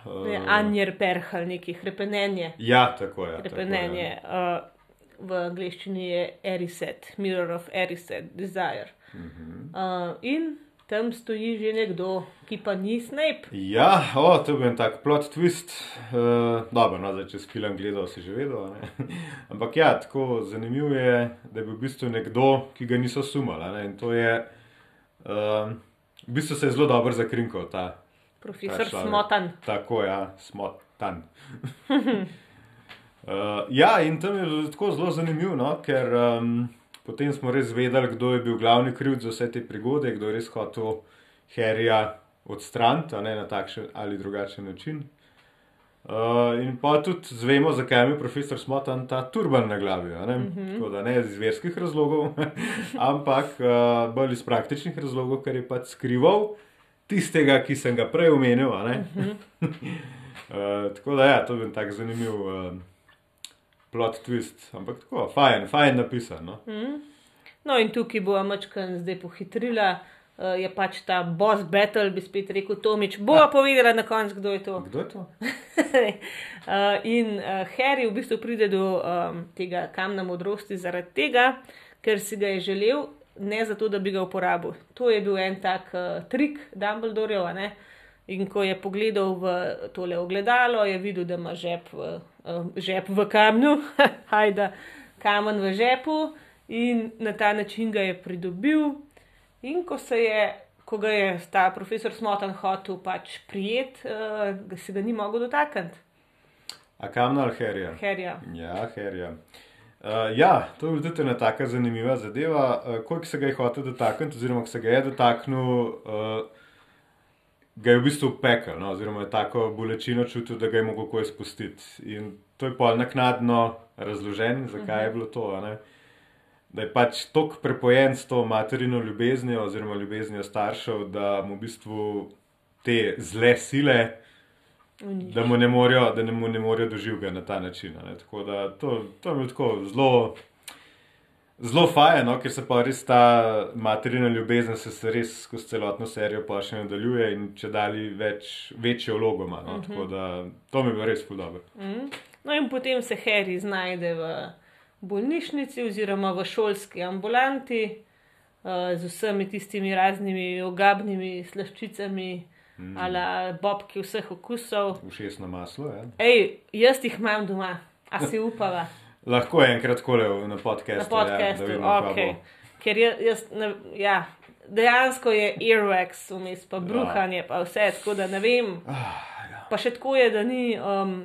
Ne, Anjer perhal, neki hrepenenje. Ja, tako je. Hrepenenje. Uh, v angleščini je Eriset, Mirror of Eriset, Desire. Uh, in tam stoji že nekdo, ki pa ni Snape. Ja, o, to je bil en tak plot twist. Uh, dobro, no, zdaj, če si film gledal, si že vedel. a ne. Ampak ja, tako zanimivo je, da je bil v bistvu nekdo, ki ga niso sumali. In to je, uh, v bistvu se je zelo dobro zakrinkal ta. Profesor ta človek. Smotan. Tako, ja, smotan. uh, ja, in tam je tako zelo zanimivo, no, ker um, potem smo res vedeli, kdo je bil glavni krivc za vse te prigode, kdo je res hotel Harryja odstraniti ne, na takšen ali drugačen način. Uh, in pa tudi zvemo, zakaj je imel profesor Smotan ta turban na glavi. Ne? Mm -hmm. Tako da ne iz verskih razlogov, ampak uh, bolj iz praktičnih razlogov, ker je pač skrival tistega, ki sem ga prej omenil. a ne. uh, tako da ja, to je bil tak zanimiv uh, plot twist, ampak tako, fajn, fajn napisan. No? No, in tukaj bo Mačkan zdaj pohitrila. Uh, je pač ta boss battle, bi spet rekel Tomič. Bova povedala na koncu, kdo je to. Kdo je to? uh, in uh, Harry v bistvu pride do um, tega kamna modrosti zaradi tega, ker si ga je želel, ne zato, da bi ga uporabil. To je bil en tak uh, trik Dumbledorejev, a ne. In ko je pogledal v tole ogledalo, je videl, da ima žep v, uh, žep v kamnu, hajda kamen v žepu, in na ta način ga je pridobil. In ko se je, ko ga je ta profesor Smotan hotel pač prijet, uh, se ga ni mogel dotakniti, A kamna ali Harryja? Harryja. Ja, Harryja. Uh, ja, to je bila tudi ena taka zanimiva zadeva. Uh, koliko se ga je hotel dotakniti, oziroma se ga je dotaknil, uh, ga je v bistvu pekel, no, oziroma je tako bolečino čutil, da ga je mogel kaj spustiti. In to je pol naknadno razložen, zakaj je bilo to. ne. Da je pač tako prepojen s to materino ljubeznijo, oziroma ljubeznijo staršev, da mu v bistvu te zle sile da mu ne morejo, da mu ne morejo doživeti na ta način. Ne? Tako da to, to je bilo tako zelo, zelo fajn, no? ker se pa res ta materina ljubezen se, se res skozi celotno serijo pa še nadaljuje in če dali več, večjo vlogo ima. No? Tako da to mi je bilo res podobno. Mm. No, in potem se Harry znajde v bolnišnici oziroma v šolski ambulanti uh, z vsemi tistimi raznimi ogabnimi slaščicami, mm. ali bobki vseh okusov. Všesno maslo. Ja. Ej, jaz jih imam doma, a si upava. Lahko je enkrat kole na podkastu. na podkastu. Ja, okay. Ker jaz, jaz ne, ja, dejansko je earwax, vmes pa bruhanje, pa vse, tako da ne vem. Pa še tako je, da ni. Um,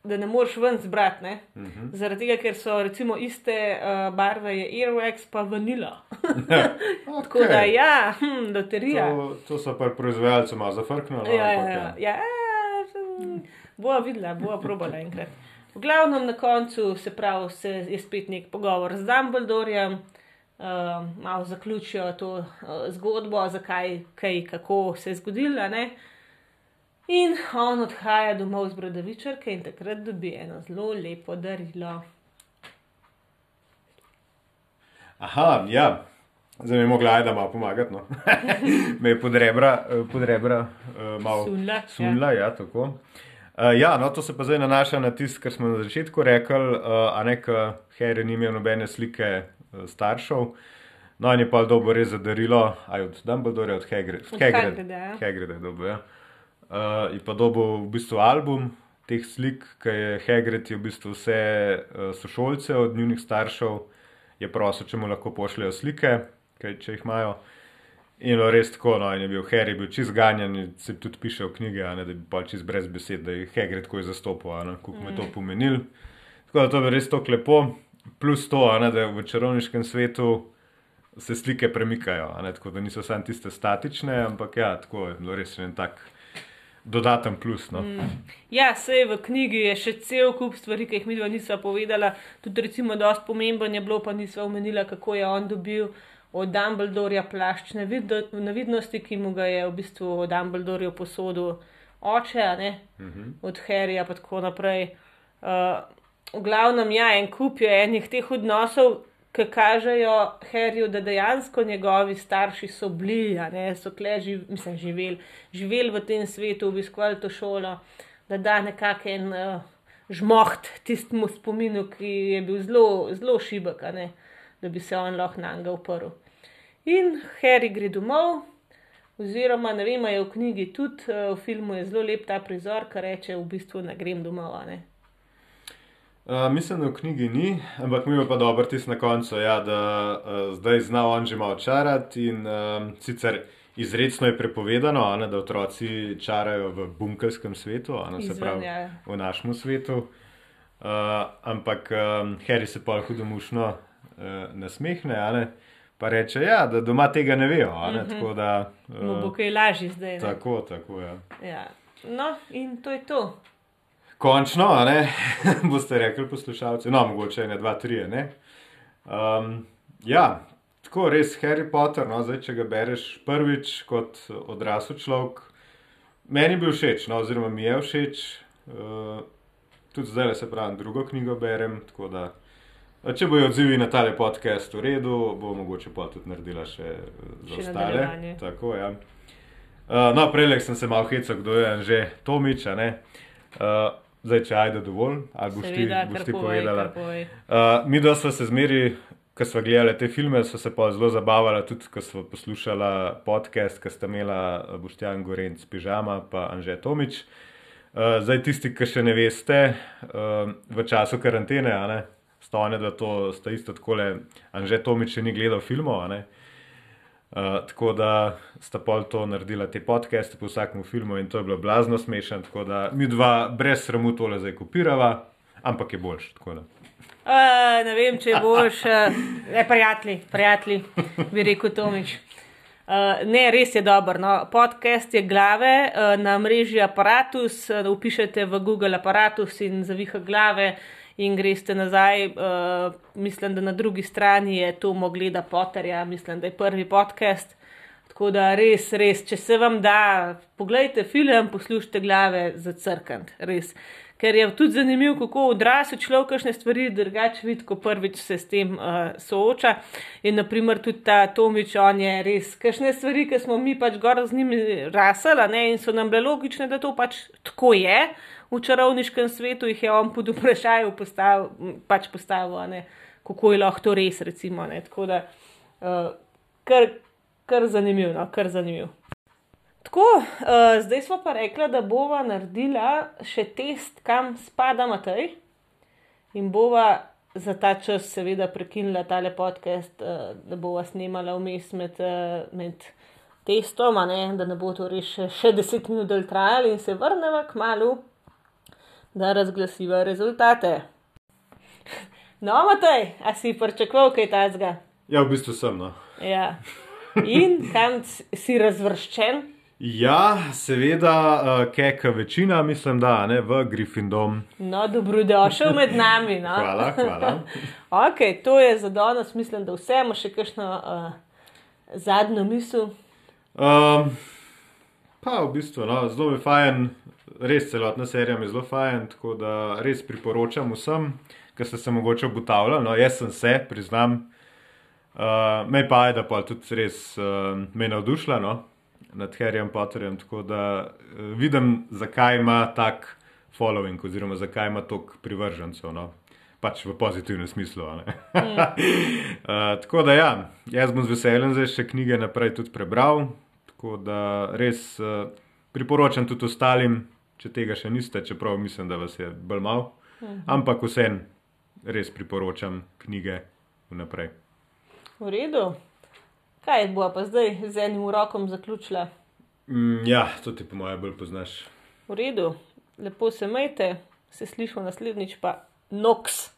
Da ne moreš ven zbrati, uh -huh. zaradi tega, ker so recimo iste uh, barve, je Airwax pa vanila. okay. Tako da, ja, hm, loterija. To, to so pa proizvajalci malo zafrknili. no, Ja, ja, ampak ja. ja, Bova videla, bova probala enkrat. V glavnem na koncu se pravi, se je spet nek pogovor z Dumbledorjem, uh, malo zaključijo to uh, zgodbo, zakaj, kaj, kako se je zgodilo. Ne? In on odhaja domov z Brodovičarke in takrat dobi eno zelo lepo darilo. Aha, ja. Zdaj mi je mogla ajda malo pomagati. No. Me je pod rebra, eh, pod rebra uh, malo Sunila, sunila. Ja. Ja, tako. Uh, ja, no, to se pa zdaj nanaša na tisto, kar smo na začetku rekli, uh, a ne, da Harry ni imel nobene slike uh, staršev. No, in je pa dobro res zadarilo, aj od Dumbledore, od Hagrid- Od Hagrid- Hagrida, ja. Hagrida je dobil. Ja. Uh, je pa dobil v bistvu album teh slik, ki je Hagrid je v bistvu vse uh, sošolce od njunih staršev, je prosil, če mu lahko pošljajo slike, kaj, če jih imajo. In bilo res tako, no, in je bil Harry bil čist ganjen, se tudi piše v knjige, ne, da bi pa čist brez besed, da je Hagrid tako zastopal, kako mu je to pomenil. Tako da to je res tako lepo, plus to, ne, da v čarovniškem svetu se slike premikajo, ne, tako da niso samo tiste statične, ampak ja, tako je bilo res en tak dodaten plus. No. Mm. Ja, sej v knjigi je še cel kup stvari, ki jih mi dva nisva povedala. Tudi, recimo, dosti pomemben je bilo, pa nisva omenila, kako je on dobil od Dumbledorja plašč nevidno- nevidnosti, ki mu ga je v bistvu od Dumbledorja posodil oče, ne, Mm -hmm. od Harryja in tako naprej. Uh, v glavnem, ja, en kup je enih teh odnosov, ki kažejo Harryju, da dejansko njegovi starši so bili, a ne, so kle živ, mislim, živeli, živeli v tem svetu, obiskovali to šolo, da da nekako en uh, žmoht tistemu spominu, ki je bil zelo, zelo šibek, ne, da bi se on lahko na njega uprl. In Harry gre domov, oziroma ne vem, je v knjigi tudi, eh, v filmu je zelo lep ta prizor, ki reče v bistvu, da grem domov. ne. Uh, mislim, da v knjigi ni, ampak mi je pa dobro tisto na koncu, ja, da uh, zdaj zna on že malo čarati in um, sicer izredno je prepovedano, ne, da otroci čarajo v bunkelskem svetu, ne se pravi ja. v našem svetu. Uh, ampak um, Harry se pa hudomušno uh, nasmehne, a ne, pa reče, ja, da doma tega ne vejo, ne, Mhm. tako da. Mu bo Uh, kaj lažje zdaj. ne. tako, tako, ja. Ja. No, in to je to. Končno, a ne, boste rekli poslušalci, no, mogoče ne, dva, tri, ne. Um, ja, tako res Harry Potter, no, zdaj, če ga bereš prvič kot odrasel človek, meni je bil všeč, no, oziroma mi je všeč. Uh, tudi zdaj, se pravi, drugo knjigo berem, tako da. Če bojo odzivi na tale podcast v redu, bo mogoče pa tudi naredila še eh, za Še ostale. Tako, ja. Uh, no, prej sem se malo hecal, kdo je že Tomič. Uh, zdaj, če ajde dovolj, ali boš ti, Seveda, boš kar ti povej, povedala. povej. Uh, mi, da smo se zmeri, ko smo gledali te filme, so se pa zelo zabavali, tudi ko smo poslušali podcast, ki sta imela eh, Boštjan Gorenc, Pižama in Anže Tomič. Uh, zdaj, tisti, ki še ne veste, uh, v času karantene, a ne, sta one, da to sta isto tako le, Anže Tomič še ni gledal filmov, ne. Uh, tako da sta pol to naredila te podcaste po vsakem filmu in to je bilo blazno smešno, tako da mi dva brez sramu tole zdaj kopirava, ampak je boljš. Uh, ne vem, če boš, uh, ne, prijatelji, prijatelji, bi rekel Tomič. Uh, ne, res je dober. No. Podcast je glave uh, na mreži Apparatus. Uh, upišete v Google Apparatus in zaviha glave in greste nazaj. Uh, mislim, da na drugi strani je to mogleda Potterja, mislim, da je prvi podcast. Tako da res, res, če se vam da, pogledajte film, poslušajte glave za crkant, res. Ker je tudi zanimivo, kako odrasel človek kakšne stvari drugače vidi, ko prvič se s tem uh, sooča. In naprimer tudi ta Tomič, on je res, kakšne stvari, ki smo mi pač gor z njimi rasali, ne, in so nam bile logične, da to pač tako je. V čarovniškem svetu jih je on pod vprašaj postavil, pač postavil, ne, kako je lahko to res, recimo. Ne. Tako da, uh, kar, kar zanimivo, no, kar zanimivo. Tako, uh, zdaj smo pa rekli, da bova naredila še test, kam spada Matej. In bova za ta čas, seveda, prekinila tale podcast, uh, da bo vas snimala vmes med, uh, med testom, ne? da ne bo to res še, še deset minut trajalo in se vrnemo k malu, da razglasiva rezultate. No, Matej, a si pričakoval kaj tajnega? Ja, v bistvu sem. No. Ja. In kam si razvrščen? Ja, seveda, uh, keka večina, mislim, da ne v Gryffindom. No, dobrodošel med nami. No. Hvala, hvala. ok, to je za danes, mislim, da vse imamo še kakšno uh, zadnjo misel. Um, pa v bistvu, no, zelo je fajn, res celotna serija mi je zelo fajn, tako da res priporočam vsem, ki ste se mogoče obutavljali. No, jaz sem se, priznam. Uh, me pa je, da pa tudi res uh, me navdušila no, nad Harryjem Potterjem, tako da uh, vidim, zakaj ima tak following, oziroma zakaj ima toliko privržencev, no. pač v pozitivnem smislu. mm. uh, tako da ja, jaz bom z veseljem zdaj še knjige naprej tudi prebral, tako da res uh, priporočam tudi ostalim, če tega še niste, čeprav mislim, da vas je bolj mal, mm. ampak vsem res priporočam knjige vnaprej. V redu. Kaj bo pa zdaj z enim rokom zaključila? Mm, ja, to ti po mojem bolj poznaš. V redu, lepo se majte, se slišimo naslednjič pa noks.